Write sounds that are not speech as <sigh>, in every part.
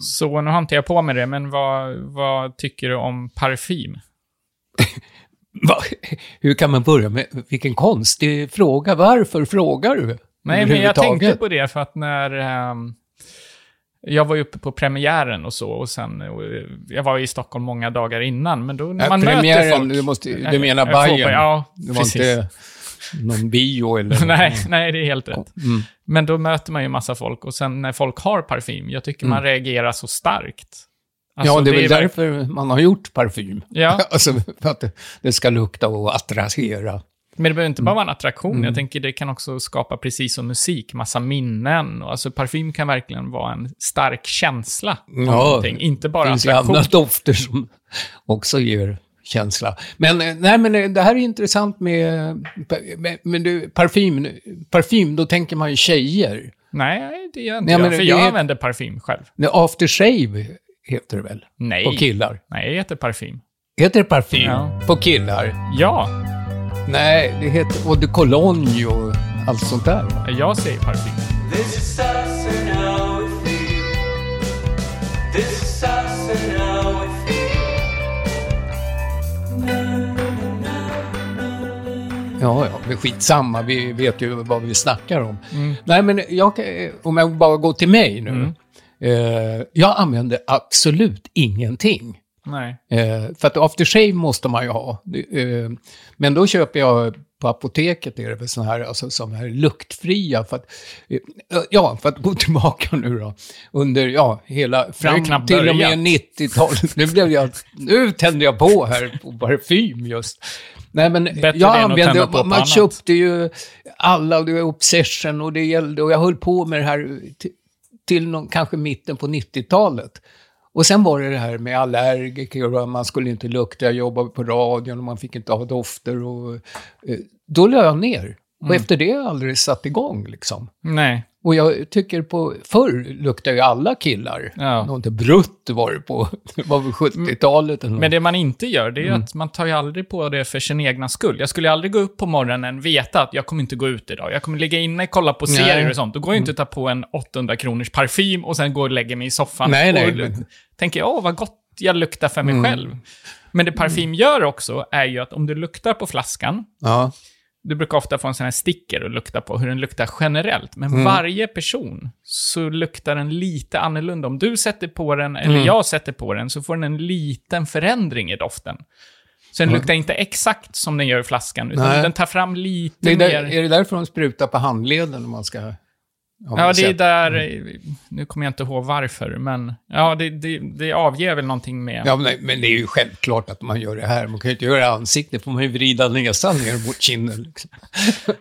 Så nu har inte jag på mig det, men vad, vad tycker du om parfym? <laughs> Hur kan man börja med, vilken konstig fråga. Varför frågar du? Nej, men jag tänkte på det för att när... ehm, jag var ju uppe på premiären och så, och sen... och, eh, jag var i Stockholm många dagar innan, men då när Ja, man möter premiären, folk... du, måste, du menar Bajen? Ja, precis. inte någon bio eller... <laughs> nej, nej, det är helt rätt. Mm. Men då möter man ju massa folk, och sen när folk har parfym, jag tycker man reagerar så starkt. Alltså, ja, det är väl verk- därför man har gjort parfym. Ja. <laughs> alltså, för att det, det ska lukta och attrahera. Men det behöver inte bara Mm. vara en attraktion. Jag tänker det kan också skapa, precis som musik, massa minnen. Och alltså parfym kan verkligen vara en stark känsla. Ja, någonting. Inte bara Det finns ju attraktion. andra dofter som också ger känsla. Men, eh, nej, men eh, det här är intressant med, med, med du, parfym. Parfym, då tänker man ju tjejer. Nej, det gör inte Nej, jag. men För jag är- använder parfym själv. Nej, Aftershave heter det väl? Nej. På killar. Nej, det heter parfym. Heter det parfym? Ja. På killar? Ja, Nej, det heter eau de cologne och allt sånt där. jag säger parfym. Men skitsamma. Vi vet ju vad vi snackar om. Mm. Nej, men jag, om jag bara går till mig nu. Eh, jag använder absolut ingenting. Nej. Eh, för att aftershave måste man ju ha. Eh, men då köper jag på apoteket är det väl sådana här, alltså, som här luktfria. För att, eh, ja, för att gå <laughs> tillbaka nu då. Under, ja, hela, fram till och med 90-talet. Nu blev jag, nu tände jag på här på parfym just. Nej, men Bättre jag använde, på man annat. köpte ju alla, det var Obsession och det gällde, och jag höll på med det här till, till någon, kanske mitten på 90-talet. Och sen var det det här med allergiker och man skulle inte lukta. Jag jobbade på radion och man fick inte ha dofter. Och, eh, då la jag ner. Och Mm. efter det har jag aldrig satt igång liksom. Nej. Och jag tycker på, förr luktade ju alla killar. Ja. Något brutt var det på, var väl 70-talet eller något. Men det man inte gör, det är Mm. att man tar ju aldrig på det för sin egna skull. Jag skulle aldrig gå upp på morgonen veta att jag kommer inte gå ut idag. Jag kommer ligga inne, kolla på Nej. Mm. serier och sånt. Då går jag inte att ta på en 800 kronors parfym och sen gå och lägga mig i soffan. Nej, nej, och men- tänker, åh vad gott jag luktar för mig Mm. själv. Men det parfym gör också är ju att om du luktar på flaskan, Ja. Du brukar ofta få en sån här sticker och lukta på hur den luktar generellt. Men Mm. varje person så luktar den lite annorlunda. Om du sätter på den, eller Mm. jag sätter på den, så får den en liten förändring i doften. Så den luktar inte exakt som den gör i flaskan, utan Nej. den tar fram lite är, där, mer... är det därför de sprutar på handleden när man ska... Ja, det är där... Nu kommer jag inte ihåg varför, men ja, det, det, det avger väl någonting med... Ja, men, men det är ju självklart att man gör det här. Man kan ju inte göra ansiktet, får man ju vrida näsan ner mot kinden. Liksom. <laughs>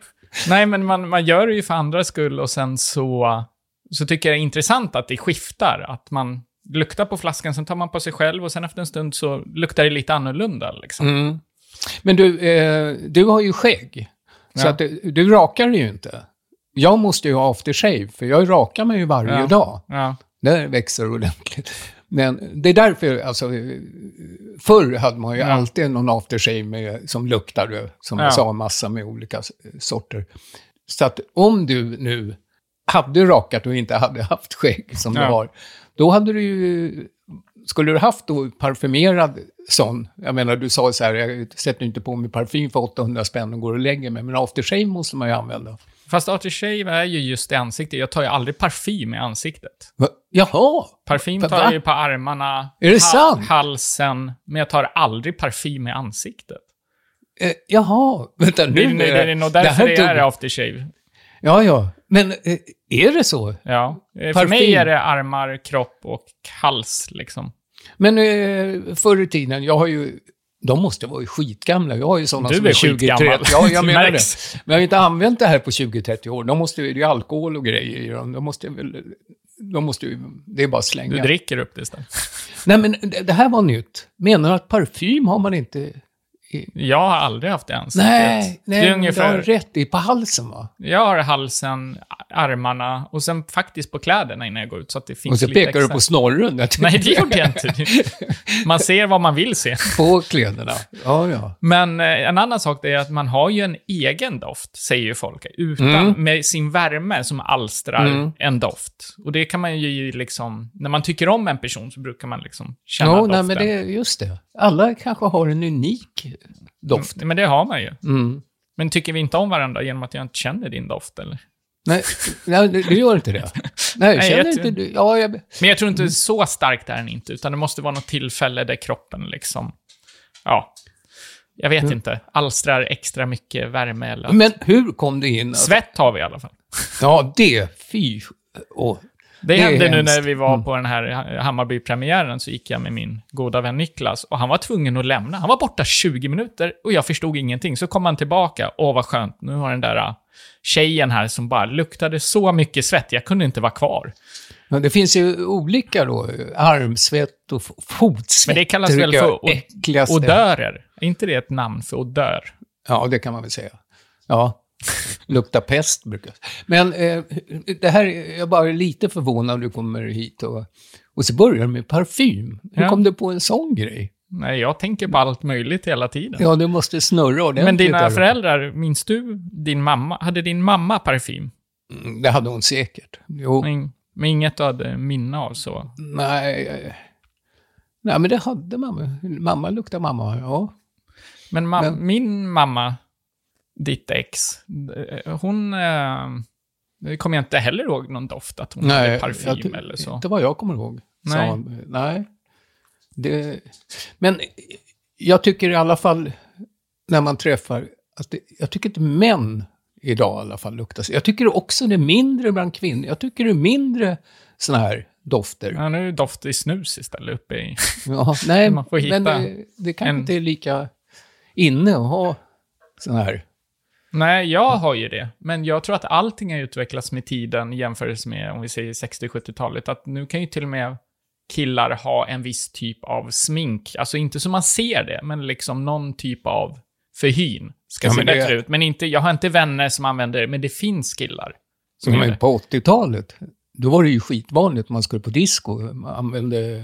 Nej, men man, man gör det ju för andras skull och sen så, så tycker jag det är intressant att det skiftar. Att man luktar på flaskan, sen tar man på sig själv och sen efter en stund så luktar det lite annorlunda. Liksom. Mm. Men du, eh, du har ju skägg. Så Ja. att du, du rakar ju inte. Jag måste ju ha aftershave, för jag rakar mig ju varje Ja. dag. Ja. Där växer ordentligt. Men det är därför, alltså, förr hade man ju Ja. alltid någon aftershave med, som luktade, som Ja. jag sa, massa med olika sorter. Så att om du nu hade rakat och inte hade haft skägg som Ja. du har, då hade du ju, skulle du haft då parfymerad sån, jag menar du sa så här, jag sätter inte på mig parfym för 800 spänn och går och lägger mig, men aftershave måste man ju använda. Fast aftershave är ju just i ansiktet. Jag tar ju aldrig parfym i ansiktet. Va? Jaha! Parfym tar va? jag ju på armarna, Är det sant? halsen, men jag tar aldrig parfym i ansiktet. Eh, jaha, vänta nu. Det, är- det, är nog därför det, tog- är aftershave. Ja, ja. Men eh, är det så? Ja. Eh, För Parfym. mig är det armar, kropp och hals, liksom. Men eh, förr i tiden, jag har ju... De måste vara ju skitgamla. Jag har ju sådana Du som är är 20 skitgammal. 30 Ja, jag <laughs> menar det. Men jag har inte använt det här på 20-30 år. De måste ju... Det är alkohol och grejer i dem. De måste väl... De måste ju... Det är bara att slänga. Du dricker upp det istället. Nej, men det, här var nytt. Menar du att parfym har man inte Jag har aldrig haft det ansiktet. nej, nej, det är men du har ungefär, rätt i. På halsen va? jag har halsen, armarna och sen faktiskt på kläderna innan jag går ut så att det finns Och så lite pekar du extra. på snorren. Nej, det gjorde jag inte. Man ser vad man vill se. På kläderna. Ja, ja. Men eh, en annan sak är att man har ju en egen doft, säger ju folk, utan, Mm. med sin värme som alstrar Mm. en doft. Och det kan man ju liksom, när man tycker om en person så brukar man liksom känna Ja, doften. nej, men det, just det. Alla kanske har en unik doft. Mm, Men det har man ju. Mm. Men tycker vi inte om varandra genom att jag inte känner din doft, eller? Nej, nej, du gör inte det. <laughs> Nej, Nej, känner jag inte du? Ja, jag, Men jag tror inte Mm. så starkt är den inte, utan det måste vara något tillfälle där kroppen liksom, ja, jag vet inte, alstrar extra mycket värme eller... men hur kom det in? att- Svett har vi i alla fall. Ja, det. Fy. Och, Det, Det hände nu när vi var Mm. på den här Hammarby-premiären, så gick jag med min goda vän Niklas, och han var tvungen att lämna. Han var borta 20 minuter, och jag förstod ingenting. Så kom han tillbaka, åh vad skönt, nu har den där äh, tjejen här som bara luktade så mycket svett, jag kunde inte vara kvar. men det finns ju olika då. Armsvett och fotsvett. Men det kallas väl för od- odörer? Är inte det ett namn för odör? Ja, det kan man väl säga. Ja, <laughs> lukta pest brukar jag Men eh, det här, jag är bara lite förvånad när du kommer hit och, och så börjar du med parfym. Hur Ja. kom du på en sån grej? Nej, jag tänker på allt möjligt hela tiden. Ja, du måste snurra ordentligt. Men dina föräldrar, minns du din mamma? Hade din mamma parfym? Mm, Det hade hon säkert. Jo, Men, men inget du hade minne av så? nej. Nej, men det hade mamma. Mamma luktar mamma, ja. Men, ma- Men- min mamma, ditt ex, eh, hon... Eh, kommer jag inte heller ihåg någon doft, att hon hade parfym eller så. Inte vad jag kommer ihåg. Nej. hon. Nej. Det, men jag tycker i alla fall, när man träffar, att det, jag tycker inte män idag i alla fall luktar så. Jag tycker också det är mindre bland kvinnor. Jag tycker det är mindre såna här dofter. Ja, nu är det doft i snus istället uppe i... Ja, nej, Man får hitta men det, det kanske en- inte är lika inne att ha såna här. Nej, jag har ju det. Men jag tror att allting har utvecklats med tiden i jämförelse med, om vi säger 60-70-talet. Att nu kan ju till och med killar ha en viss typ av smink. Alltså inte som man ser det, men liksom någon typ av förhyn. Ska Ja, se men det- bättre ut. Men inte, jag har inte vänner som använder det, men det finns killar. Som Men på 80-talet, då var det ju skitvanligt man skulle på disco. Man använde,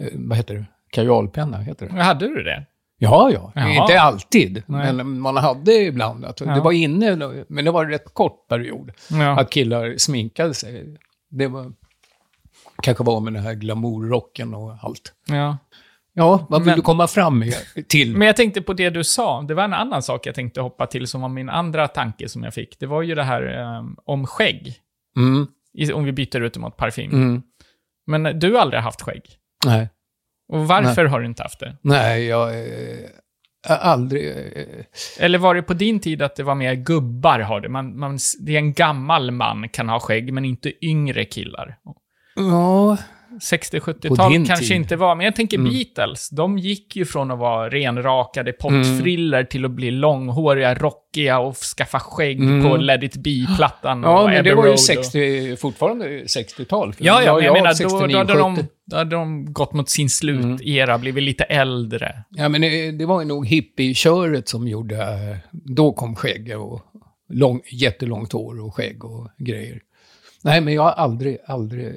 eh, vad heter det, kajalpenna, heter det? Hade du det? Ja, ja. Jaha. Inte alltid, Nej. men man hade ibland. Att Ja. Det var inne, men det var en rätt kort period. Ja. Att killar sminkade sig. Det var, kanske var med den här glamourrocken och allt. ja. Ja, vad vill Men- du komma fram med till? Men jag tänkte på det du sa. Det var en annan sak jag tänkte hoppa till som var min andra tanke som jag fick. Det var ju det här eh, om skägg. Mm, I- Om vi byter ut det mot parfym. mm, Men du har aldrig haft skägg. nej. Och varför har du inte haft det? Nej, jag eh, aldrig... Eh, Eller var det på din tid att det var mer gubbar har det? Man, man, det är en gammal man kan ha skägg, men inte yngre killar. ja, 60-70-tal din kanske tid. inte var, men jag tänker Mm. Beatles, de gick ju från att vara renrakade pottfriller till att bli långhåriga, rockiga och skaffa skägg Mm. på Let it be-plattan ja och men Abbey det var ju Road 60, fortfarande 60-tal. Och... Ja, ja, men jag, menar, då, 69, då, hade de, 70. då hade de gått mot sin Mm. slutera, blivit lite äldre. Ja, men det, det var ju nog hippie-köret som gjorde... Då kom skägg och lång, jättelångt hår och skägg och grejer. Nej, men jag har aldrig, aldrig,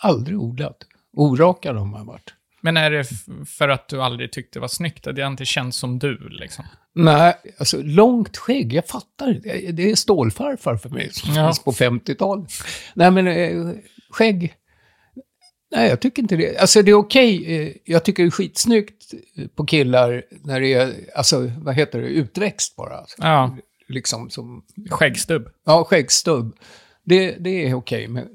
aldrig odlat. Orakad har man varit. Men är det för att du aldrig tyckte det var snyggt? Det har inte känts som du, liksom? Nej, alltså långt skägg, jag fattar. Det, det är stålfarfar för mig som Ja. fanns på 50-talet. Nej, men eh, skägg... Nej, jag tycker inte det. Alltså det är okej. eh, Jag tycker det är skitsnyggt eh, på killar när det är, alltså vad heter det, utväxt bara. Alltså. Ja, Liksom som, skäggstubb. ja, skäggstubb. Det, det är okej, men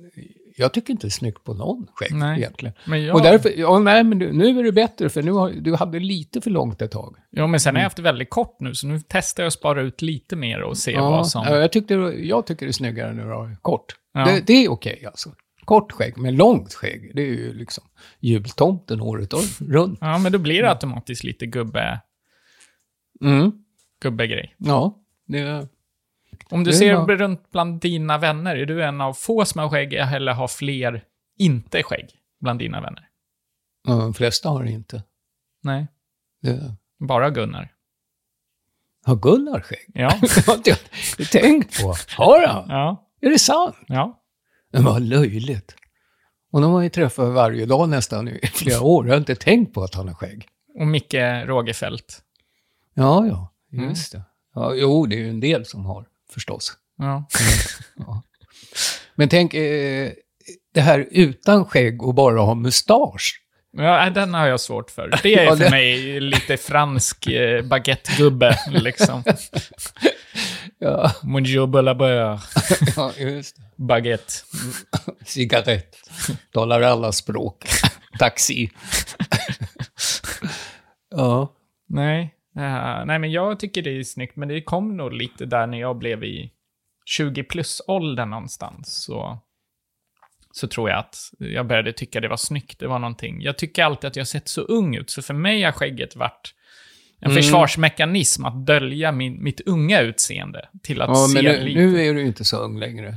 jag tycker inte det är snyggt på någon skägg Nej. egentligen. Men jag, Och därför, ja, nej, men nu är det bättre, för nu har, du hade lite för långt ett tag. ja, men sen har Mm. jag haft det väldigt kort nu, så nu testar jag att spara ut lite mer och se Ja, vad som... ja, jag, tyckte, jag tycker det är snyggare när du har kort. Ja. Det, det är okej alltså. Kort skägg, men långt skägg, det är ju liksom jultomten året <laughs> runt. Ja, men då blir det automatiskt lite gubbe, Mm. gubbegrej. Ja, det, Om du ser bra. runt bland dina vänner, är du en av få som har skägg eller har fler inte skägg bland dina vänner? ja, de flesta har inte. Nej, Det, bara Gunnar. Har Gunnar skägg? Ja, <laughs> Det har inte jag tänkt på. Har han? ja, Är det sant? ja. Men vad löjligt. Och de har ju träffat varje dag nästan i <laughs> flera år. Jag har inte tänkt på att han har skägg. Och Micke Rogefeldt. Ja, ja, just det. Ja, jo, det är ju en del som har, förstås. <laughs> Ja. Men tänk, eh, det här utan skägg och bara ha mustasch. Ja, den har jag svårt för. Det är <laughs> Ja, för mig lite fransk eh, baguettegubbe, <laughs> liksom. Ja, Bonjour, beurre, ja just det. baguette. Cigarett. Talar alla språk. Taxi. ja. Nej, eh, nej, men jag tycker det är snyggt, men det kom nog lite där när jag blev i 20 plus-åldern någonstans. Så, så tror jag att jag började tycka det var snyggt. Det var någonting. Jag tycker alltid att jag har sett så ung ut, så för mig har skägget varit en Mm. försvarsmekanism att dölja min, mitt unga utseende till att Ja, se men nu, lite... nu är du inte så ung längre.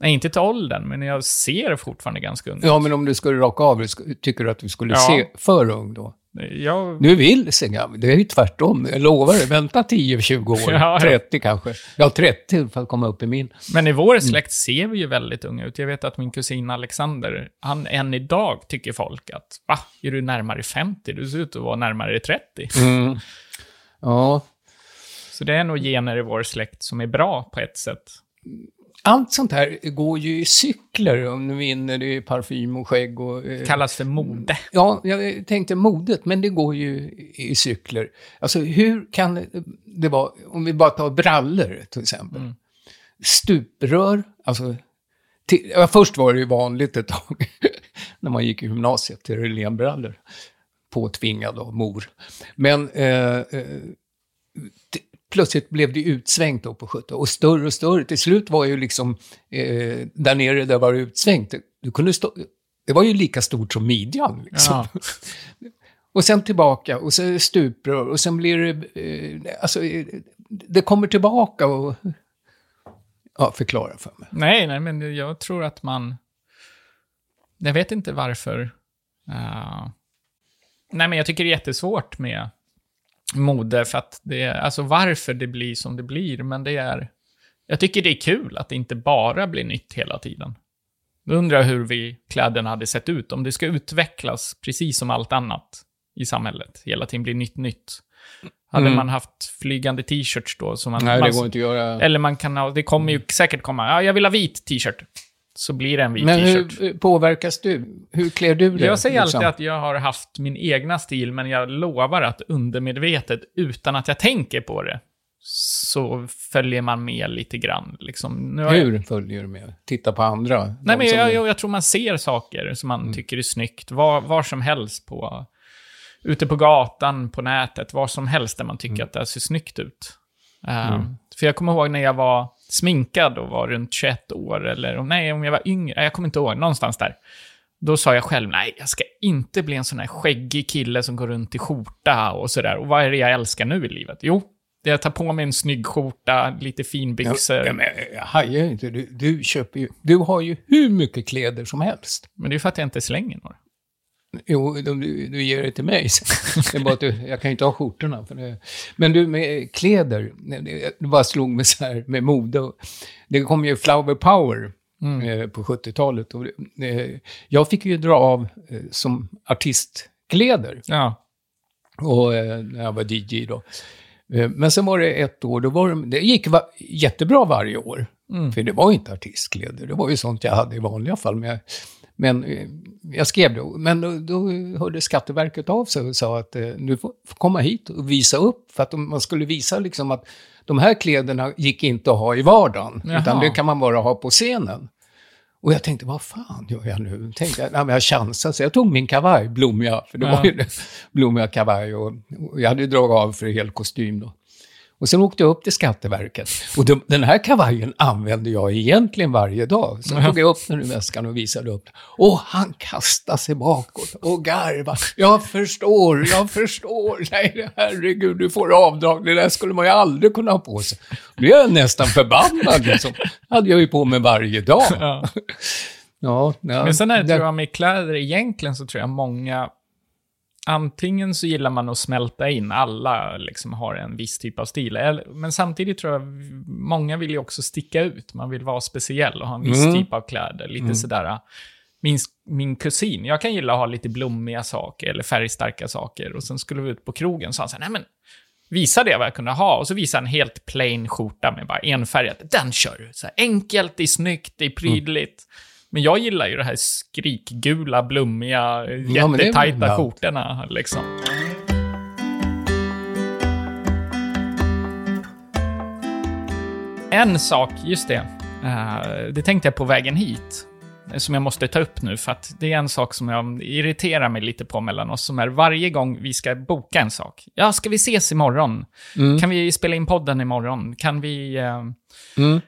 Nej, inte till åldern, men jag ser fortfarande ganska ung ut. Ja, men om du skulle raka av dig, tycker du att du skulle Ja. se för ung då? Jag, Du vill gammal. Det är ju tvärtom. Jag lovar dig. Vänta 10-20 år. <laughs> Ja, ja. 30 kanske. Ja, 30 för att komma upp i min. men i Mm. vår släkt ser vi ju väldigt unga ut. Jag vet att min kusin Alexander, han än idag tycker folk att va, är du närmare 50? Du ser ut att vara närmare 30. Mm. Ja, Så det är nog gener i vår släkt som är bra på ett sätt. Allt sånt här går ju i cykler. Om du vinner, det är parfym och skägg och... eh, Kallas för mode. Ja, jag tänkte modet, men det går ju i cykler. Alltså hur kan det vara, om vi bara tar brallor till exempel. Stuprör, alltså... Till, ja, först var det ju vanligt ett tag, <laughs> när man gick i gymnasiet, till Relénbrallor. Påtvingad av mor. Men eh, eh, plötsligt blev det utsvängt då på 70 och större och större. Till slut var ju liksom, eh, där nere där var det utsvängt, du kunde stå, det var ju lika stort som midjan. Liksom. Ja. <laughs> Och sen tillbaka, och så stuprör, och sen blir det... Eh, alltså, eh, det kommer tillbaka och... Ja, förklara för mig. Nej, nej, men jag tror att man... Jag vet inte varför. Uh, nej, men jag tycker det är jättesvårt med mode, för att det är, alltså varför det blir som det blir, men det är... Jag tycker det är kul att det inte bara blir nytt hela tiden. Då undrar jag hur vi, kläderna hade sett ut, om det ska utvecklas precis som allt annat i samhället, hela tiden blir nytt, nytt. Hade Mm. man haft flygande t-shirts då, som man, Nej, man det går inte att göra... eller man kan ha, det kommer ju säkert komma, ja, jag vill ha vit t-shirt. Så blir det en vit Men t-shirt. hur påverkas du? Hur klär du dig? Jag säger liksom? alltid att jag har haft min egna stil, men jag lovar att undermedvetet, utan att jag tänker på det, så följer man med lite grann. Liksom. Har jag, Hur följer du med? Titta på andra? nej, men jag, jag, jag tror man ser saker som man tycker är snyggt, var, var som helst på... Ute på gatan, på nätet, var som helst där man tycker att det ser snyggt ut. Uh, För jag kommer ihåg när jag var sminkad och var runt 21 år, eller om- nej, om jag var yngre, jag kommer inte ihåg, någonstans där. Då sa jag själv, nej, jag ska inte bli en sån här skäggig kille som går runt i skjorta och sådär. Och vad är det jag älskar nu i livet? Jo, det är att ta på mig en snygg skjorta, lite finbyxor. Ja, men jag hajar inte. Du, du köper ju... Du har ju hur mycket kläder som helst. Men det är för att jag inte slänger några. Jo, du, du ger det till mig. <laughs> Det är bara att du, jag kan ju inte ha skjortorna. För det. Men du, med kläder, det, bara slog mig så här med mode. Det kom ju Flower Power eh, på 70-talet. Och, eh, jag fick ju dra av eh, som artistkläder. Ja. Och när jag var DJ då. Men sen var det ett år, då var det, det gick va, jättebra varje år. För det var inte artistkläder, det var ju sånt jag hade i vanliga fall. Men jag, men eh, jag skrev det. Men då, då hörde Skatteverket av sig och sa att eh, du får får komma hit och visa upp. För att man skulle visa liksom att de här kläderna gick inte att ha i vardagen. Jaha. Utan det kan man bara ha på scenen. Och jag tänkte, vad fan gör jag nu? Tänkte jag, nej, men jag chansade, så jag tog min kavaj, blommiga, för det Ja. var ju det, blommiga kavaj och, och jag hade ju dragit av för hel kostym då. Och sen åkte jag upp till Skatteverket. Och de, den här kavajen använde jag egentligen varje dag. Så jag tog jag upp den ur väskan och visade upp den. Och han kastade sig bakåt och garvade. Jag förstår, jag förstår. Nej, herregud, du får avdrag. Det där skulle man ju aldrig kunna ha på sig. Då blev jag nästan förbannad. Liksom. hade jag ju på mig varje dag. ja. Ja, ja, Men sen är det, tror jag, med kläder egentligen så tror jag många... antingen så gillar man att smälta in, alla liksom har en viss typ av stil. Men samtidigt tror jag, många vill ju också sticka ut. Man vill vara speciell och ha en viss Mm. typ av kläder. Lite sådär, min, min kusin, jag kan gilla att ha lite blommiga saker eller färgstarka saker. Och sen skulle vi ut på krogen sa han så här, nej men, visa det vad jag kunde ha. Och så visade han en helt plain skjorta med bara enfärgat. Den kör du. Så här, enkelt, det är snyggt, det är prydligt. Men jag gillar ju det här skrikgula, blommiga, väl jättetajta ballt. skjortorna liksom. En sak, just det. eh, det tänkte jag på vägen hit. eh, Som jag måste ta upp nu, för att det är en sak som jag irriterar mig lite på mellan oss, som är varje gång vi ska boka en sak. Ja, ska vi ses imorgon? Mm. Kan vi spela in podden imorgon? Kan vi... eh, Mm.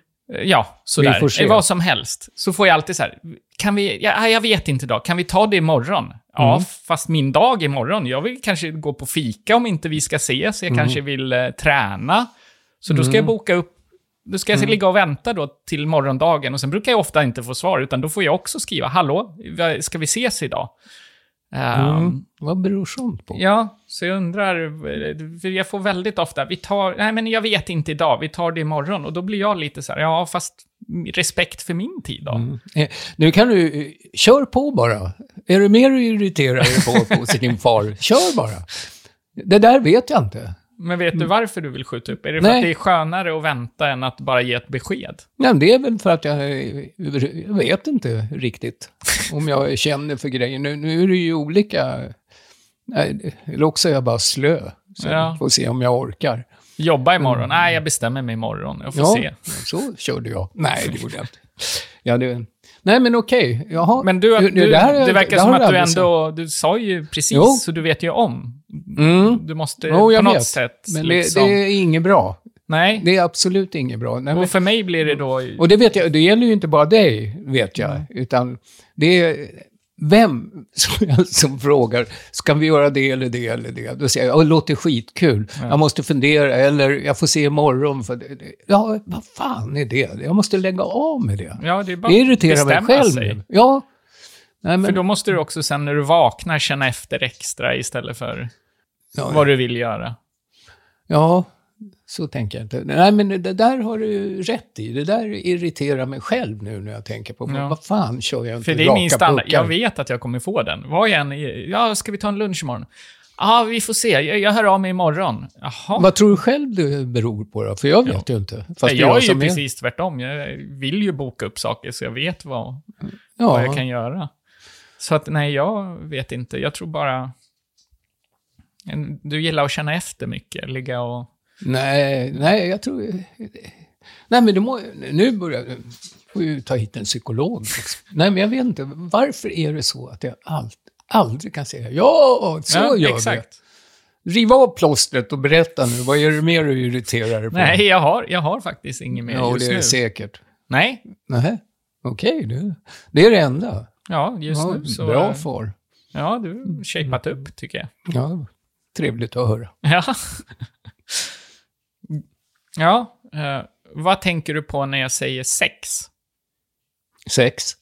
Ja, sådär. Eh, Vad som helst. Så får jag alltid så här, kan vi, ja, jag vet inte idag, kan vi ta det imorgon? Ja, Mm. fast min dag imorgon, jag vill kanske gå på fika om inte vi ska ses, Mm. jag kanske vill eh, träna. Så då ska jag boka upp, då ska jag Mm. ligga och vänta då till morgondagen och sen brukar jag ofta inte få svar, utan då får jag också skriva, hallå, ska vi ses idag? Ehm, Mm. Vad beror sånt på? Ja, så jag undrar, jag får väldigt ofta, vi tar, nej men jag vet inte idag, vi tar det imorgon. Och då blir jag lite så här, ja fast respekt för min tid då. Eh, Nu kan du, eh, kör på bara. Är du mer irriterad på, på sin far, kör bara. Det där vet jag inte. Men vet du varför du vill skjuta upp? Är det för Nej. att det är skönare att vänta än att bara ge ett besked? Nej, det är väl för att jag, jag vet inte riktigt om jag känner för grejer. Nu, nu är det ju olika. Eller också är jag bara slö. Så Ja. får se om jag orkar. Jobba imorgon? Nej, jag bestämmer mig imorgon. Jag får Ja, se. så körde jag. Nej, det gjorde jag inte. Ja, det, nej, men okej. Jaha. Men du, du, det det, här är- verkar det som att du ändå, du sa ju precis, Jo. så du vet ju om. Mm. Du måste Jo, på något vet. sätt Men liksom... det, det är inget bra. Nej, Det är absolut inget bra. Nej, men, och för mig blir det då... och det vet jag, det gäller ju inte bara dig, vet jag. Utan det är vem <laughs> som, frågar, ska vi göra det eller det eller det? Då säger jag, "Ja, det låter skitkul. Jag måste fundera, eller jag får se imorgon. För det, det. Ja, vad fan är det? Jag måste lägga av med det. Ja, det är bara Det irriterar mig själv sig. Ja. Nej, För men, då måste du också sen när du vaknar känna efter extra istället för ja, vad du vill göra. Ja, så tänker jag inte. Nej, men det där har du rätt i. Det där irriterar mig själv nu när jag tänker på, Ja. vad fan kör jag inte För det är min standard. puckar? Jag vet att jag kommer få den. Vad jag än är, ja, ska vi ta en lunch imorgon? Ja, vi får se. Jag, jag hör av mig imorgon. Jaha. Vad tror du själv det beror på då? För jag vet ju inte. Fast är jag är ju som precis tvärtom. Jag vill ju boka upp saker så jag vet vad, Ja, vad jag kan göra. Så att nej, jag vet inte. Jag tror bara... Du gillar att känna efter mycket, ligga och... nej, nej, jag tror... Nej, men det må, nu börjar... Nu får ju ta hit en psykolog. Nej, men jag vet inte. Varför är det så att jag allt, aldrig kan säga ja, så ja, gör exakt. vi. Riv av plåstret och berätta nu. Vad är det mer du irriterar dig på? Nej, jag har, jag har faktiskt inget mer Ja, just det är nu. säkert. Nej, Nej, okej. det, det är det enda. ja, just Ja, nu så... bra far. Ja, du har shapat upp, tycker jag. Ja, trevligt att höra. Ja. <laughs> ja, eh, vad tänker du på när jag säger sex? Sex.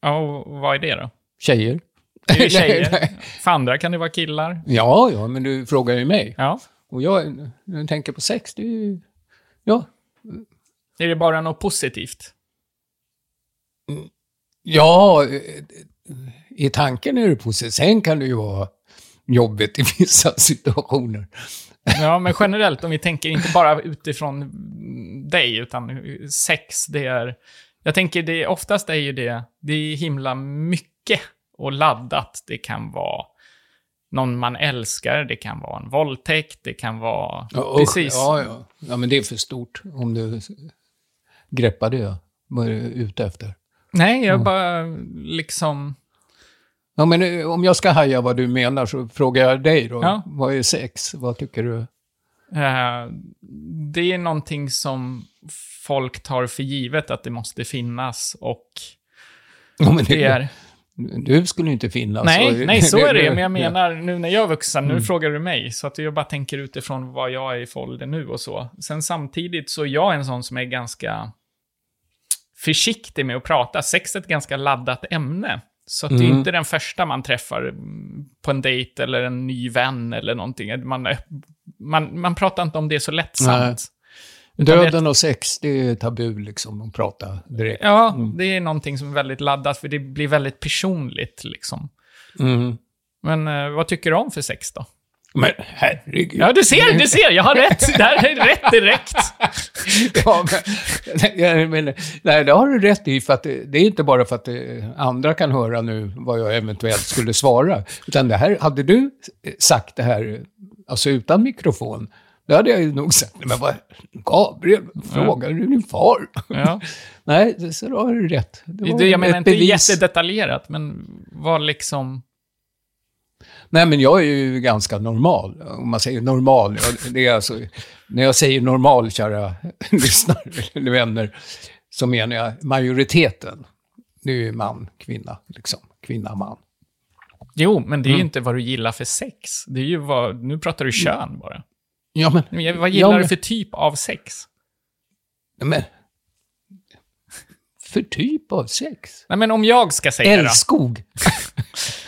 Ja, och vad är det då? Tjejer. Det är ju <laughs> tjejer. För andra kan det vara killar. Ja, ja, men du frågar ju mig. Ja. Och jag, när jag tänker på sex, det är ju... Ja, Är det bara något positivt? ja i tanken är det positivt. Sen kan det ju vara jobbigt i vissa <laughs> situationer. Ja, men generellt, om vi tänker inte bara utifrån dig, utan sex, det är... Jag tänker, det, oftast är ju det, det är himla mycket och laddat. Det kan vara någon man älskar, det kan vara en våldtäkt, det kan vara... Ja, precis. Ja, ja. ja, men det är för stort om du greppar det. Vad är du ute efter? Nej, jag bara liksom... Ja, men eh, om jag ska haja vad du menar så frågar jag dig då. Ja. Vad är sex? Vad tycker du? eh, det är någonting som folk tar för givet att det måste finnas och Ja, men det är... Du skulle ju inte finnas. Nej, Och- nej, så är det. Men jag <laughs> menar, nu när jag är vuxen, Mm. nu frågar du mig. Så att jag bara tänker utifrån vad jag är i ålder nu och så. Sen samtidigt så är jag en sån som är ganska försiktig med att prata. Sex är ett ganska laddat ämne. Så att det är Mm. inte den första man träffar mm, på en dejt eller en ny vän eller någonting. Man, man, man pratar inte om det så lättsamt. Döden och sex, det är tabu liksom att prata direkt. Ja, det är någonting som är väldigt laddat, för det blir väldigt personligt liksom. Mm. Men eh, vad tycker du om för sex då? Men herregud. Ja, du ser, du ser, jag har rätt. Det här är rätt direkt. <laughs> Ja, men, menar, nej, det har du rätt i, för att det, är inte bara för att eh, andra kan höra nu vad jag eventuellt skulle svara. Utan det här, hade du sagt det här, eh, alltså utan mikrofon, då hade jag ju nog sagt, "Nej, men vad, Gabriel, frågar du din far? Ja. <laughs> nej, så då har du rätt. Det var Det, jag menar inte bevis. jättedetaljerat, men vad liksom... Nej, men jag är ju ganska normal. Om man säger normal, det är alltså, när jag säger normal, kära <laughs> lyssnare eller vänner, så menar jag majoriteten. Det är ju man, kvinna, liksom. Kvinna, man. Jo, men det är ju Mm. inte vad du gillar för sex. Det är ju vad... Nu pratar du kön bara. Ja, men... Vad gillar Ja, du men- för typ av sex? men för typ av sex? Nej, men om jag ska säga det Älskog. Du <laughs> är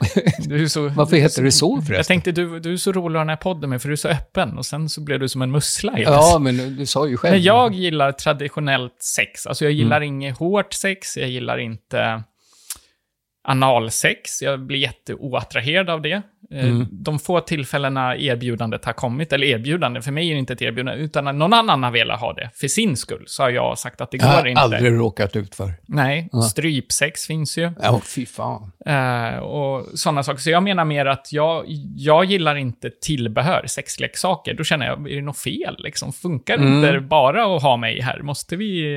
<laughs> så, Varför heter så Jag förresten? tänkte, du, du är så rolig att ha den här podden med, för du är så öppen. Och sen så blev du som en mussla helt Ja, men du sa ju själv. Men jag gillar traditionellt sex. Alltså jag gillar Mm. inget hårt sex, jag gillar inte analsex. Jag blir jätteoattraherad av det. Eh, Mm. De få tillfällena erbjudandet har kommit, eller erbjudande, för mig är det inte ett erbjudande, utan någon annan har velat ha det. För sin skull så har jag sagt att det jag går har inte. aldrig råkat ut för. Nej, strypsex finns ju. Ja, fy fan. Eh, och sådana saker. Så jag menar mer att jag, jag gillar inte tillbehör, sexleksaker. Då känner jag, är det något fel? Liksom? Funkar Mm. inte bara att ha mig här? Måste vi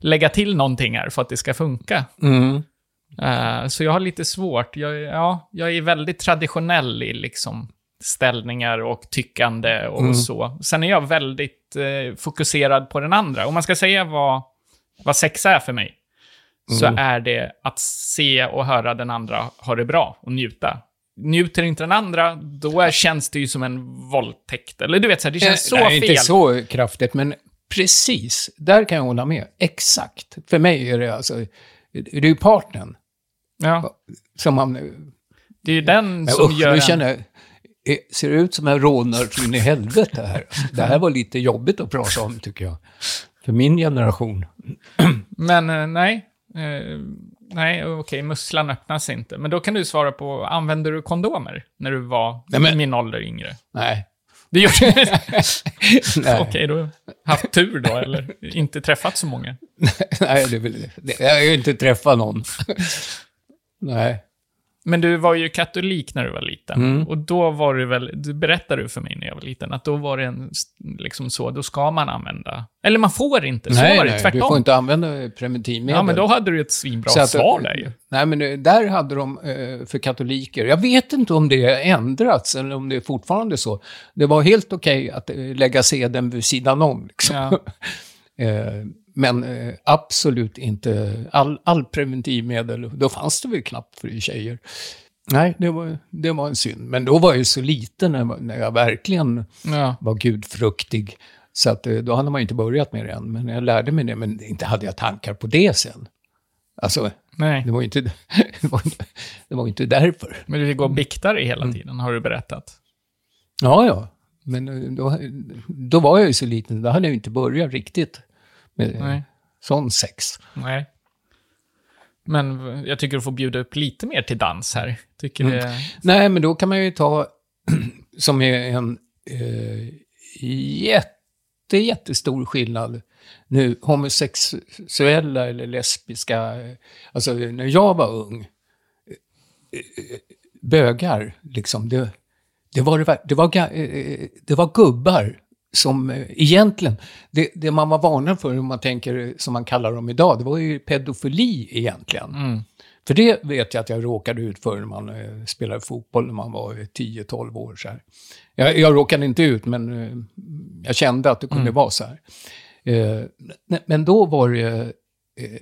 lägga till någonting här för att det ska funka? Mm. Eh, så jag har lite svårt. Jag, ja, jag är väldigt traditionell i liksom ställningar och tyckande och Mm. så. Sen är jag väldigt eh, fokuserad på den andra. Om man ska säga vad, vad sex är för mig, så Mm. är det att se och höra den andra ha det bra och njuta. Njuter inte den andra, då är, känns det ju som en våldtäkt. Eller du vet, så här, det känns så Eh, Nej, fel. inte så kraftigt, men precis. Där kan jag hålla med. Exakt. För mig är det alltså, det är ju partnern Ja, som man... det är ju den som usch, gör nu känner jag, ser det ut som en rånare in i helvete här. Det här var lite jobbigt att prata om, tycker jag. För min generation. Men eh, nej. Eh, nej, okej, musslan öppnas inte. Men då kan du svara på, använder du kondomer när du var Nej, men- min ålder yngre? Nej. Det gör du. <laughs> Okej, då haft tur då, eller inte träffat så många. <laughs> Nej, det det, jag har ju inte träffat någon. Nej. Men du var ju katolik när du var liten. Mm. Och då var det väl, du berättade du för mig när jag var liten, att då var det en, liksom så, då ska man använda, eller man får inte, så nej, var det nej, tvärtom. du får inte använda preventivmedel. ja, men då hade du ett svinbra Så att- svar där ju. Nej, men där hade de eh, för katoliker, jag vet inte om det har ändrats eller om det är fortfarande så. Det var helt okej att eh, lägga sedeln vid sidan om. Liksom. Ja. <laughs> Men eh, absolut inte all, all preventivmedel, då fanns det väl knappt för tjejer. Nej, det var, det var en synd. Men då var jag ju så liten när, jag- när jag verkligen Ja. var gudfruktig. Så att, eh, då hade man ju inte börjat med det än. Men jag lärde mig det, men inte hade jag tankar på det sen. Alltså, Nej, det var inte, <laughs> det var inte, det var inte därför. men du går och biktar dig Mm. hela tiden, har du berättat. Ja, ja. Men eh, då, då var jag ju så liten, då hade jag ju inte börjat riktigt med Nej. sån sex. Nej. Men jag tycker du får bjuda upp lite mer till dans här. Tycker Mm. det... Nej, men då kan man ju ta, <clears throat> som är en eh, jätte, jättestor skillnad nu, homosexuella eller lesbiska, alltså när jag var ung, eh, eh, bögar, liksom, det, det, var, det, var, det, var, eh, det var gubbar som eh, egentligen, det, det man var varnad för, om man tänker som man kallar dem idag, det var ju pedofili egentligen. Mm. För det vet jag att jag råkade ut för när man eh, spelade fotboll när man var eh, 10-12 år. Så här. Jag, jag råkade inte ut, men eh, jag kände att det kunde vara så här. Eh, men- då var det... Eh,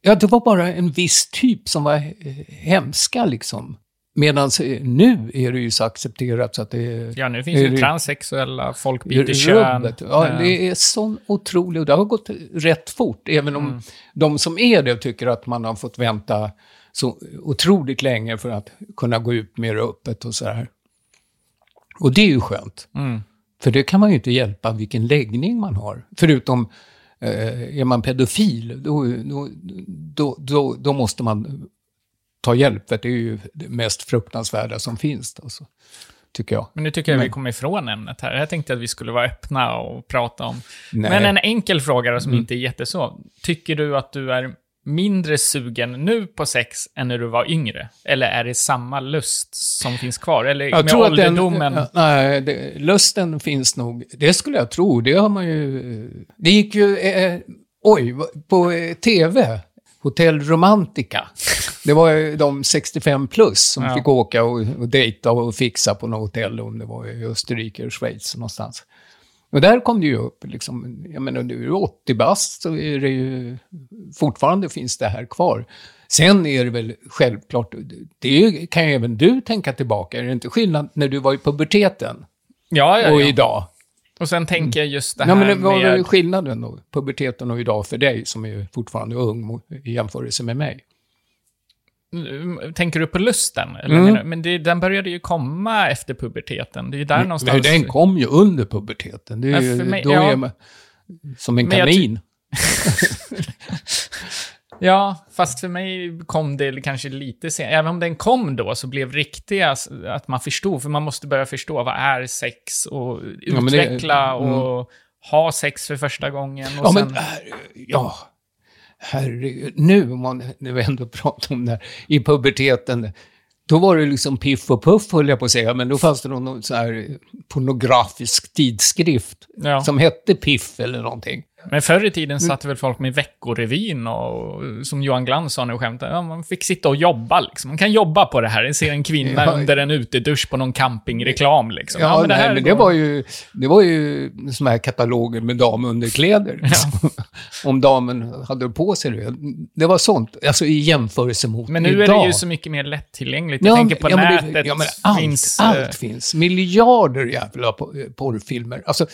ja, det var bara en viss typ som var eh, hemska liksom. Medan nu är det ju så accepterat så att det är... Ja, nu finns ju transsexuella, folk byter kön. Ja, Eh, det är sån otroligt... Det har gått rätt fort, även om de som är det tycker att man har fått vänta så otroligt länge för att kunna gå ut mer öppet och så här. Och det är ju skönt. Mm. För det kan man ju inte hjälpa vilken läggning man har. Förutom, eh, är man pedofil, då, då, då, då måste man ta hjälp. För det är ju det mest fruktansvärda som finns. Alltså, tycker jag. Men nu tycker jag vi Men- kommer ifrån ämnet här. Jag tänkte att vi skulle vara öppna och prata om... Nej. Men en enkel fråga då, som Mm. inte är jätteså. Tycker du att du är mindre sugen nu på sex än när du var yngre? Eller är det samma lust som finns kvar? Eller Jag med tror att den, ålderdomen? nej, det, lusten finns nog. Det skulle jag tro. Det har man ju... Det gick ju... Eh, oj, på eh, tv. Hotell Romantica. Det var ju de 65 plus som Ja. fick åka och, och dejta och fixa på något hotell, om det var i Österrike eller Schweiz någonstans. Och där kom det ju upp, liksom, jag menar, nu är du 80 bast så är det ju, fortfarande finns det här kvar. Sen är det väl självklart, det kan ju även du tänka tillbaka, är det inte skillnad när du var i puberteten Ja, ja, och ja. idag? Och sen tänker jag just det här Ja, men var med... väl skillnaden då, puberteten och idag för dig som är fortfarande ung i jämförelse med mig. Mm, Tänker du på lusten? Mm. men det, den började ju komma efter puberteten. Det är ju där någonstans... Men den kom ju under puberteten. Det är ju, mig- då ja. är man som en kanin. <laughs> <laughs> Ja, fast för mig kom det kanske lite senare. Även om den kom då så blev riktiga, att man förstod, för man måste börja förstå vad är sex och Ja, men det- utveckla mm. och ha sex för första gången. Och Ja, sen, men ja, herregud. Nu, om man nu ändå pratar om det här, i puberteten, då var det liksom piff och puff, höll jag på att säga, men då fanns det någon sån här pornografisk tidskrift ja. som hette Piff eller någonting. Men förr i tiden satt väl folk med Veckorevyn och som Johan Glans sa nu skämtade, ja, man fick sitta och jobba liksom. Man kan jobba på det här. Jag ser en kvinna <laughs> Ja. under en utedusch på någon campingreklam liksom. Ja, men nej, här men går- det var ju, det var ju såna här kataloger med damunderkläder. Liksom. <laughs> Om damen hade på sig det. Det var sånt, alltså i jämförelse mot Men nu idag. är det ju så mycket mer lättillgängligt. Jag tänker på ja, men det- nätet. ja, men allt, finns, eh, allt finns. Miljarder jävla po- porrfilmer. Alltså,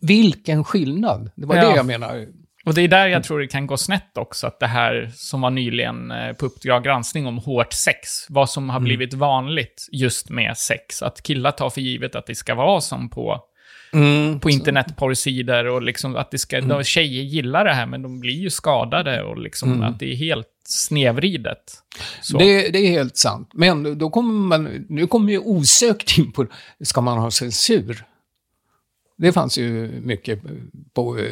vilken skillnad. Det var Ja. Det jag menar. Och det är där jag tror det kan gå snett också, att det här som var nyligen eh, på Uppdrag granskning om hårt sex, vad som Mm. har blivit vanligt just med sex. Att killar tar för givet att det ska vara som på, på internetporrsidor och liksom att det ska, Mm. då tjejer gillar det här, men de blir ju skadade och liksom att det är helt. Mm. Det, det är helt sant. Men då kommer man, nu kommer ju osökt in på, ska man ha censur? Det fanns ju mycket på eh,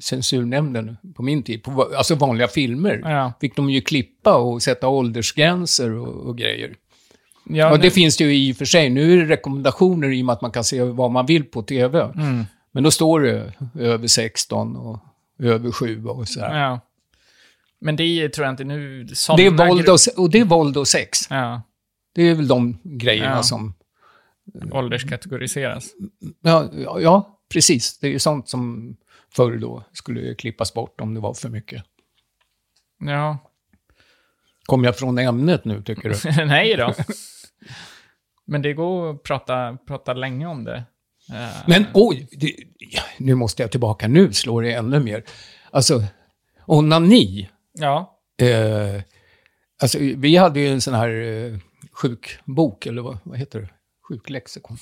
censurnämnden på min tid. På, alltså vanliga filmer. Ja. Fick de ju klippa och sätta åldersgränser och, och grejer. Ja, nu- det finns det ju i och för sig. Nu är det rekommendationer i och med att man kan se vad man vill på tv. Mm. Men då står det över 16 och över 7 och så här. ja. Men det tror jag inte nu... Det är våld och, och det är våld och sex. Ja, Det är väl de grejerna som... ålderskategoriseras. Ja, ja, precis. Det är ju sånt som förr då skulle klippas bort om det var för mycket. Ja. Kom jag från ämnet nu, tycker du? <laughs> Nej då. Men det går att prata, prata länge om det. Eh, Men oj, det, nu måste jag tillbaka. Nu slår det ännu mer. Alltså, onani. Ja. Eh, alltså, vi hade ju en sån här eh, sjukbok, eller vad, vad heter det? Sjuklexikon.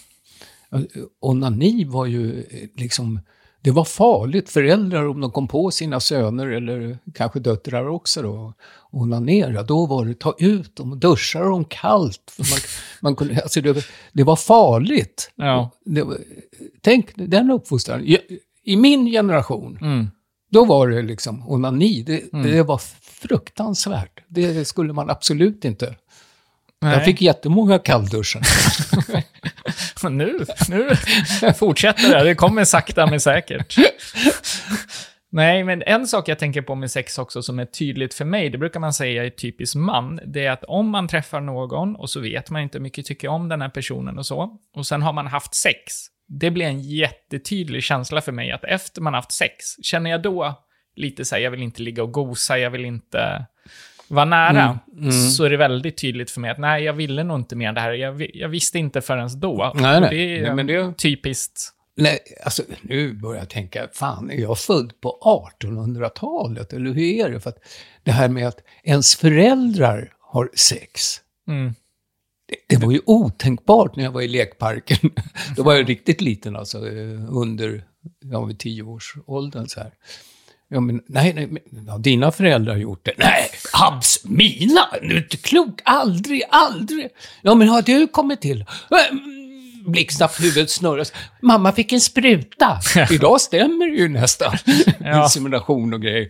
Onani var ju eh, liksom, det var farligt. Föräldrar, om de kom på sina söner, eller kanske döttrar också då, onanera, då var det ta ut dem och duscha dem kallt. Man, man kunde, alltså det, det var farligt. Ja. Det, tänk den uppfostran. I, I min generation, Mm. då var det liksom onani. Det, det var fruktansvärt. Det skulle man absolut inte. Nej. Jag fick jättemånga kallduschar. <laughs> Nu, nu fortsätter det. Det kommer sakta men säkert. Nej, men en sak jag tänker på med sex också som är tydligt för mig, det brukar man säga är typiskt man, det är att om man träffar någon och så vet man inte mycket tycker om den här personen och så, och sen har man haft sex, det blir en jättetydlig känsla för mig att efter man haft sex, känner jag då lite så här, jag vill inte ligga och gosa, jag vill inte var nära, Mm, mm. så är det väldigt tydligt för mig att nej, jag ville nog inte mer än det här. Jag, jag visste inte förrän då. Nej, nej. Det är Nej, men det- typiskt. Nej, alltså nu börjar jag tänka, fan, är jag född på 1800-talet? Eller hur är det? För att det här med att ens föräldrar har sex, Mm. det, det var ju otänkbart när jag var i lekparken. <laughs> Då var jag riktigt liten, alltså eh, under, jag var vid tioårsåldern så här. Ja, men, nej, nej, men, ja, dina föräldrar har gjort det. Nej, abs, mina? Du är inte klok, aldrig, aldrig. Ja, men har du kommit till? Mm, Blixtsnabbt huvudet snurras. Mamma fick en spruta. <laughs> Idag stämmer det ju nästan. <laughs> Ja. Insemination och grejer.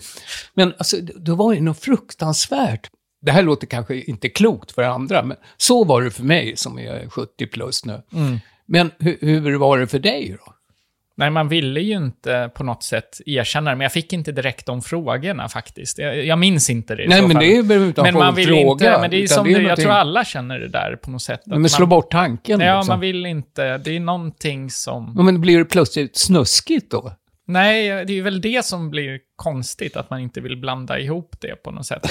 Men alltså, det, det var ju något fruktansvärt. Det här låter kanske inte klokt för andra, men så var det för mig som är 70 plus nu. Mm. Men hur, hur var det för dig då? Nej, man ville ju inte på något sätt erkänna det, men jag fick inte direkt de frågorna faktiskt. Jag, jag minns inte det i Nej, så men fall. det är väl utan Men man vill fråga. inte, men det är som är det, jag någonting- tror alla känner det där på något sätt. Men slå man, bort tanken Ja, liksom. man vill inte, det är någonting som... Ja, Men blir det plötsligt snuskigt då? Nej, det är väl det som blir konstigt, att man inte vill blanda ihop det på något sätt.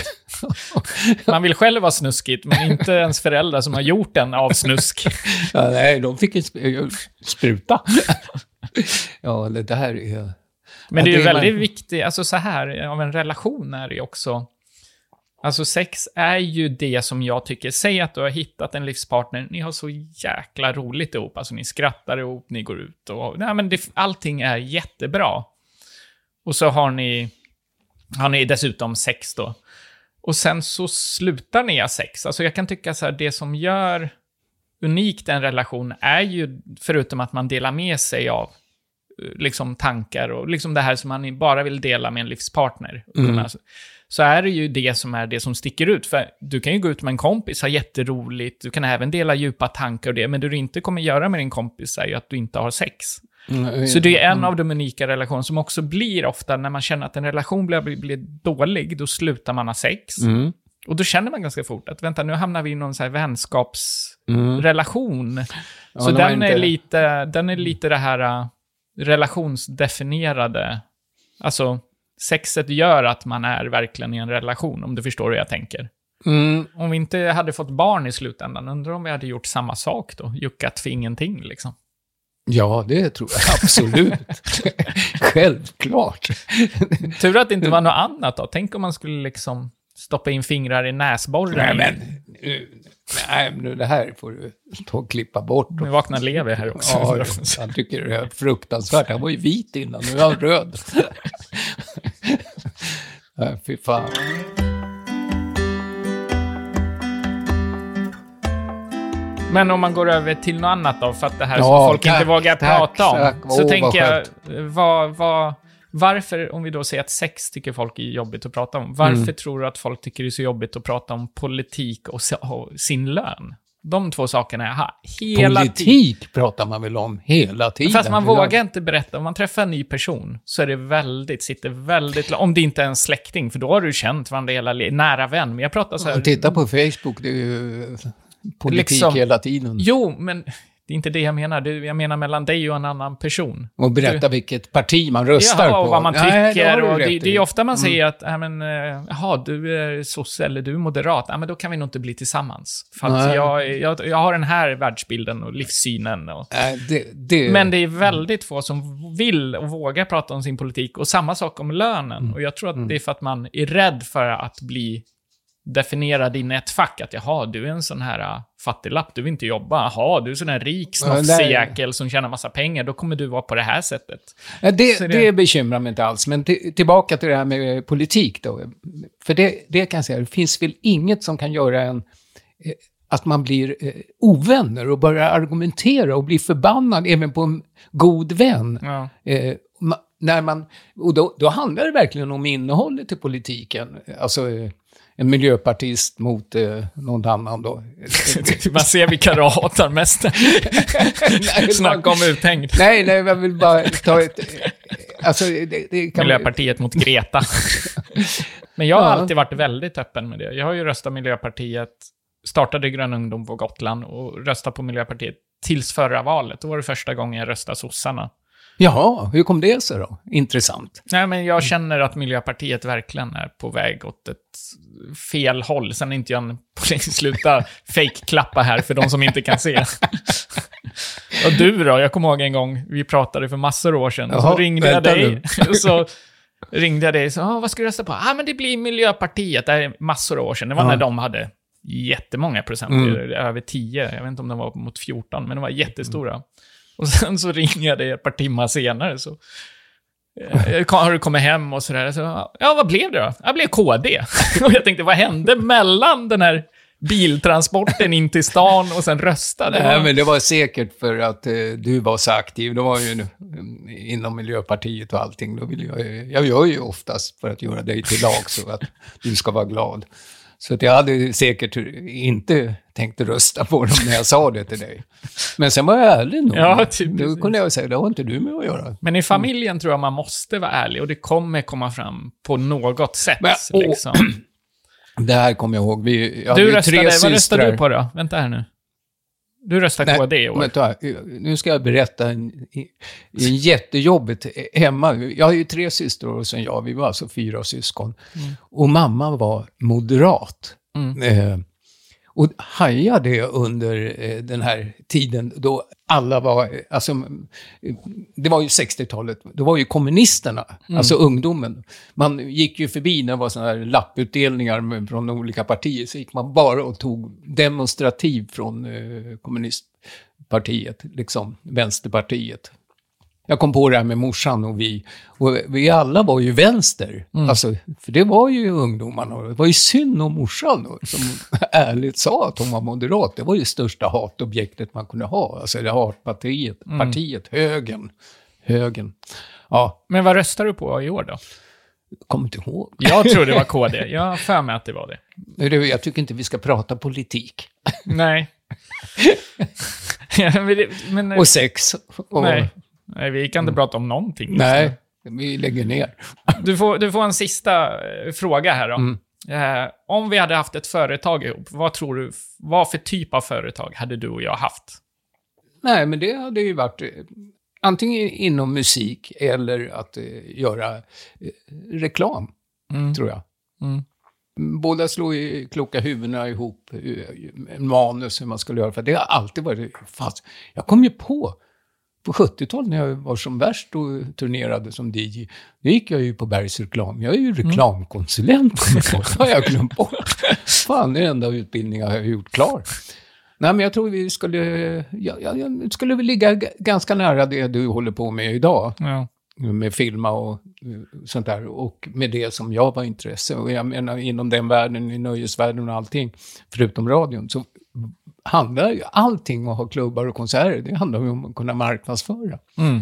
<laughs> Man vill själv vara snuskigt, men inte ens föräldrar som har gjort en av snusk. Ja, nej, de fick en sp- spruta. <laughs> <laughs> ja, det där är... Men det är ju väldigt väl- viktigt, alltså så här, av en relation är det ju också... Alltså sex är ju det som jag tycker, säg att du har hittat en livspartner, ni har så jäkla roligt ihop, alltså ni skrattar ihop, ni går ut och... Nej men det, allting är jättebra. Och så har ni, har ni dessutom sex då. Och sen så slutar ni ha sex. Alltså jag kan tycka så här, det som gör unikt en relation är ju, förutom att man delar med sig av liksom tankar och liksom det här som man bara vill dela med en livspartner. Mm. Så är det ju det som är det som sticker ut. För du kan ju gå ut med en kompis, ha jätteroligt, du kan även dela djupa tankar och det, men det du inte kommer göra med din kompis är ju att du inte har sex. Mm, Så det är en av de unika relationer som också blir ofta, när man känner att en relation blir, blir, dålig, då slutar man ha sex. Mm. Och då känner man ganska fort att vänta, nu hamnar vi i någon så här vänskapsrelation. Mm. Ja, så den, inte- är lite, den är lite det här uh, relationsdefinierade. Alltså, sexet gör att man är verkligen i en relation, om du förstår hur jag tänker. Mm. Om vi inte hade fått barn i slutändan, undrar om vi hade gjort samma sak då? Juckat för ingenting liksom. Ja, det tror jag absolut. <laughs> Självklart. Tur att det inte var något annat då. Tänk om man skulle liksom stoppa in fingrar i näsborren. Nej, men, nu- nej, men det här får du ta och klippa bort. Nu vaknar Levi här också. Ja, han tycker det är fruktansvärt. Han var ju vit innan, nu är han röd. <laughs> Fy fan. Men om man går över till något annat då, för att det här Ja, som folk tack, inte vågar tack, prata om. tack. Så Åh, tänker jag, vad, vad, varför, om vi då säger att sex tycker folk är jobbigt att prata om, varför Mm. tror du att folk tycker det är så jobbigt att prata om politik och, sin lön? De två sakerna är här hela tiden. Politik pratar man väl om hela tiden. Fast man vågar inte berätta. Om man träffar en ny person så är det väldigt, sitter väldigt... Om det inte är en släkting, för då har du känt varandra hela livet. Nära vän. Men jag pratar så här... Titta på Facebook, det är ju politik Liksom- hela tiden. Jo, men det är inte det jag menar. Det, jag menar mellan dig och en annan person. Och berätta vilket parti man röstar Jaha, på. och vad man Nej, det tycker. du och det, det är. Mm. ofta man säger att, ja men, eh, jaha, du är sosse eller du är moderat. Ja, men då kan vi nog inte bli tillsammans. För att jag, jag, jag har den här världsbilden och livssynen. Och, Nej, det, det, Men det är väldigt få som vill och vågar prata om sin politik. Och samma sak om lönen. Mm. Och jag tror att det är för att man är rädd för att bli definierad in i ett fack. Att jaha, du är en sån här uh, fattiglapp, du vill inte jobba. Jaha, du är sån här rik Ja, där- snofsejäkel som tjänar massa pengar. Då kommer du vara på det här sättet. Ja, det, Så det... det- bekymrar mig inte alls. Men till, tillbaka till det här med politik då. För det, det kan jag säga, det finns väl inget som kan göra en... Eh, att man blir eh, ovänner och börjar argumentera och blir förbannad även på en god vän. Ja. Eh, när man, och då, då handlar det verkligen om innehållet i politiken. Alltså eh, en miljöpartist mot eh, någon annan då. <laughs> Man ser vilka du hatar mest. <laughs> Snacka om uthängd. nej, nej, jag vill bara ta ett... Alltså, det, det Miljöpartiet mot Greta. <laughs> Men jag har Ja. alltid varit väldigt öppen med det. Jag har ju röstat Miljöpartiet, startade Grön ungdom på Gotland och röstade på Miljöpartiet tills förra valet. Då var det första gången jag röstade sossarna. Jaha, hur kom det sig då? Intressant. Nej, men jag känner att Miljöpartiet verkligen är på väg åt ett fel håll. Sen är inte jag en. Sluta fake-klappa här för de som inte kan se. <laughs> Och du då? Jag kommer ihåg en gång, vi pratade för massor av år sedan. och så Jaha, ringde jag dig. <laughs> Och så ringde jag dig och sa, ah, vad ska du rösta på? Ah, men det blir Miljöpartiet. Det här är massor av år sedan. Det var Ja. när de hade jättemånga procent, Mm. över 10. Jag vet inte om de var mot 14, men de var jättestora. Och sen så ringer jag dig ett par timmar senare, så eh, har du kommit hem och sådär. Så, ja, vad blev det då? Jag blev KD. <laughs> Och jag tänkte, vad hände mellan den här biltransporten in till stan och sen rösta? Det Nej, men det var säkert för att eh, du var så aktiv. Det var ju eh, inom Miljöpartiet och allting. Då vill jag, jag gör ju oftast för att göra dig till lag så att du ska vara glad. Så att jag hade säkert inte tänkt rösta på dem när jag sa det till dig. Men sen var jag ärlig nog. Ja, typ Då kunde jag säga, det har inte du med att göra. Men i familjen tror jag man måste vara ärlig och det kommer komma fram på något sätt. Men, liksom. <clears throat> Det här kommer jag ihåg. Vi, jag Du röstade, tre vad röstade du på då? Vänta här nu. Du röstade Nej, KD i år. Vänta, nu ska jag berätta en, en jättejobbigt hemma. Jag har ju tre systrar och sen jag, vi var alltså fyra syskon. Och mamma var moderat. Mm. Eh, och hajade det under eh, den här tiden då alla var, eh, alltså, eh, det var ju 60-talet, då var ju kommunisterna, alltså ungdomen. Man gick ju förbi när det var sådana här lapputdelningar från olika partier, så gick man bara och tog demonstrativ från kommunistpartiet, liksom vänsterpartiet. Jag kom på det här med morsan och vi. Och vi alla var ju vänster. Alltså, för det var ju ungdomarna. Det var ju synd om morsan då, som <laughs> ärligt sa att hon var moderat. Det var ju största hatobjektet man kunde ha. Alltså det hatpartiet, partiet, högern. Högern. Ja, Men vad röstar du på i år då? kommer inte ihåg. Jag tror det var <laughs> KD. Jag har för mig att det var det. Jag tycker inte vi ska prata politik. Nej. <laughs> Men, Och sex. Och, nej. Nej, vi kan inte prata om någonting. Nej, vi lägger ner. <laughs> Du får, du får en sista eh, fråga här då. Mm. Eh, om vi hade haft ett företag ihop, vad tror du, vad för typ av företag hade du och jag haft? Nej, men det hade ju varit eh, antingen inom musik eller att eh, göra eh, reklam, Mm. tror jag. Mm. Båda slår ju kloka huvudena ihop, eh, manus hur man skulle göra, för det har alltid varit fast. Jag kom ju på, på 70-talet när jag var som värst och turnerade som DJ, då gick jag ju på Bergs reklam. Jag är ju reklamkonsulent, <laughs> det har jag glömt bort. Fan, det är den enda utbildningen jag har gjort klar. Nej, men jag tror vi skulle, ja, ja, ja, skulle vi ligga ganska nära det du håller på med idag Ja. med filma och eh, sånt där. Och med det som jag var intresse. Och jag menar inom den världen, i nöjesvärlden och allting, förutom radion, så handlar ju allting om att ha klubbar och konserter, det handlar ju om att kunna marknadsföra. Mm.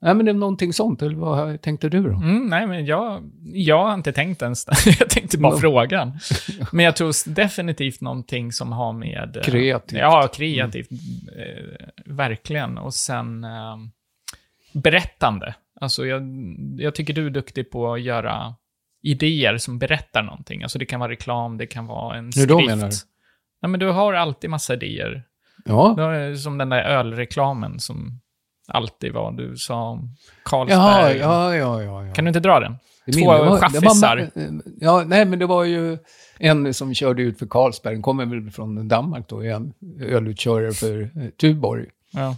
Nej, men det är någonting sånt, eller vad tänkte du då? Mm, nej, men jag, jag har inte tänkt ens <laughs> Jag tänkte bara No. frågan. <laughs> Men jag tror definitivt någonting som har med... eh, Kreativt. Ja, kreativt. Eh, verkligen. Och sen eh, berättande. Alltså, jag, jag tycker du är duktig på att göra idéer som berättar någonting. Alltså, det kan vara reklam, det kan vara en Hur skrift. då menar du? Ja, men du har alltid massa idéer. Ja, som den där ölreklamen som alltid var. Du sa om Carlsberg. ja, ja, ja. ja. Kan du inte dra den? Två var- var- chaffisar. Ja, nej, men det var ju en som körde ut för Carlsberg. Den kommer väl från Danmark då, en ölutkörare för eh, Tuborg. Ja.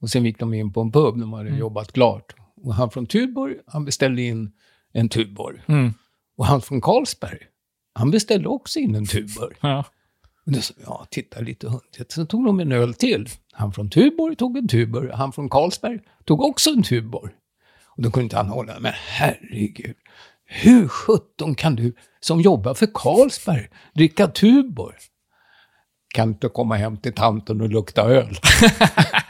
Och sen gick de in på en pub, de hade jobbat klart. Och han från Tuborg, han beställde in en Tuborg. Mm. Och han från Carlsberg, han beställde också in en Tuborg. Ja. Och då sa jag, titta lite hundigt. Så tog de en öl till. Han från Tuborg tog en Tuborg. Han från Carlsberg tog också en Tuborg. Och då kunde inte han hålla, men herregud. Hur sjutton kan du som jobbar för Carlsberg dricka Tuborg? Kan inte komma hem till tanten och lukta öl. <laughs>